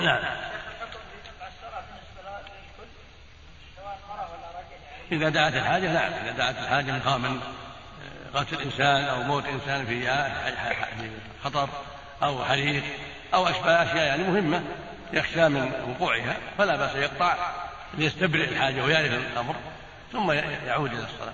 نعم. إذا دعت الحاجة نعم إذا دعت الحاجة من من آه، قتل إنسان أو موت إنسان في خطر أو حريق أو أشباه أشياء يعني مهمة يخشى من وقوعها فلا بأس يقطع ليستبرئ الحاجة ويعرف الأمر ثم يعود إلى الصلاة.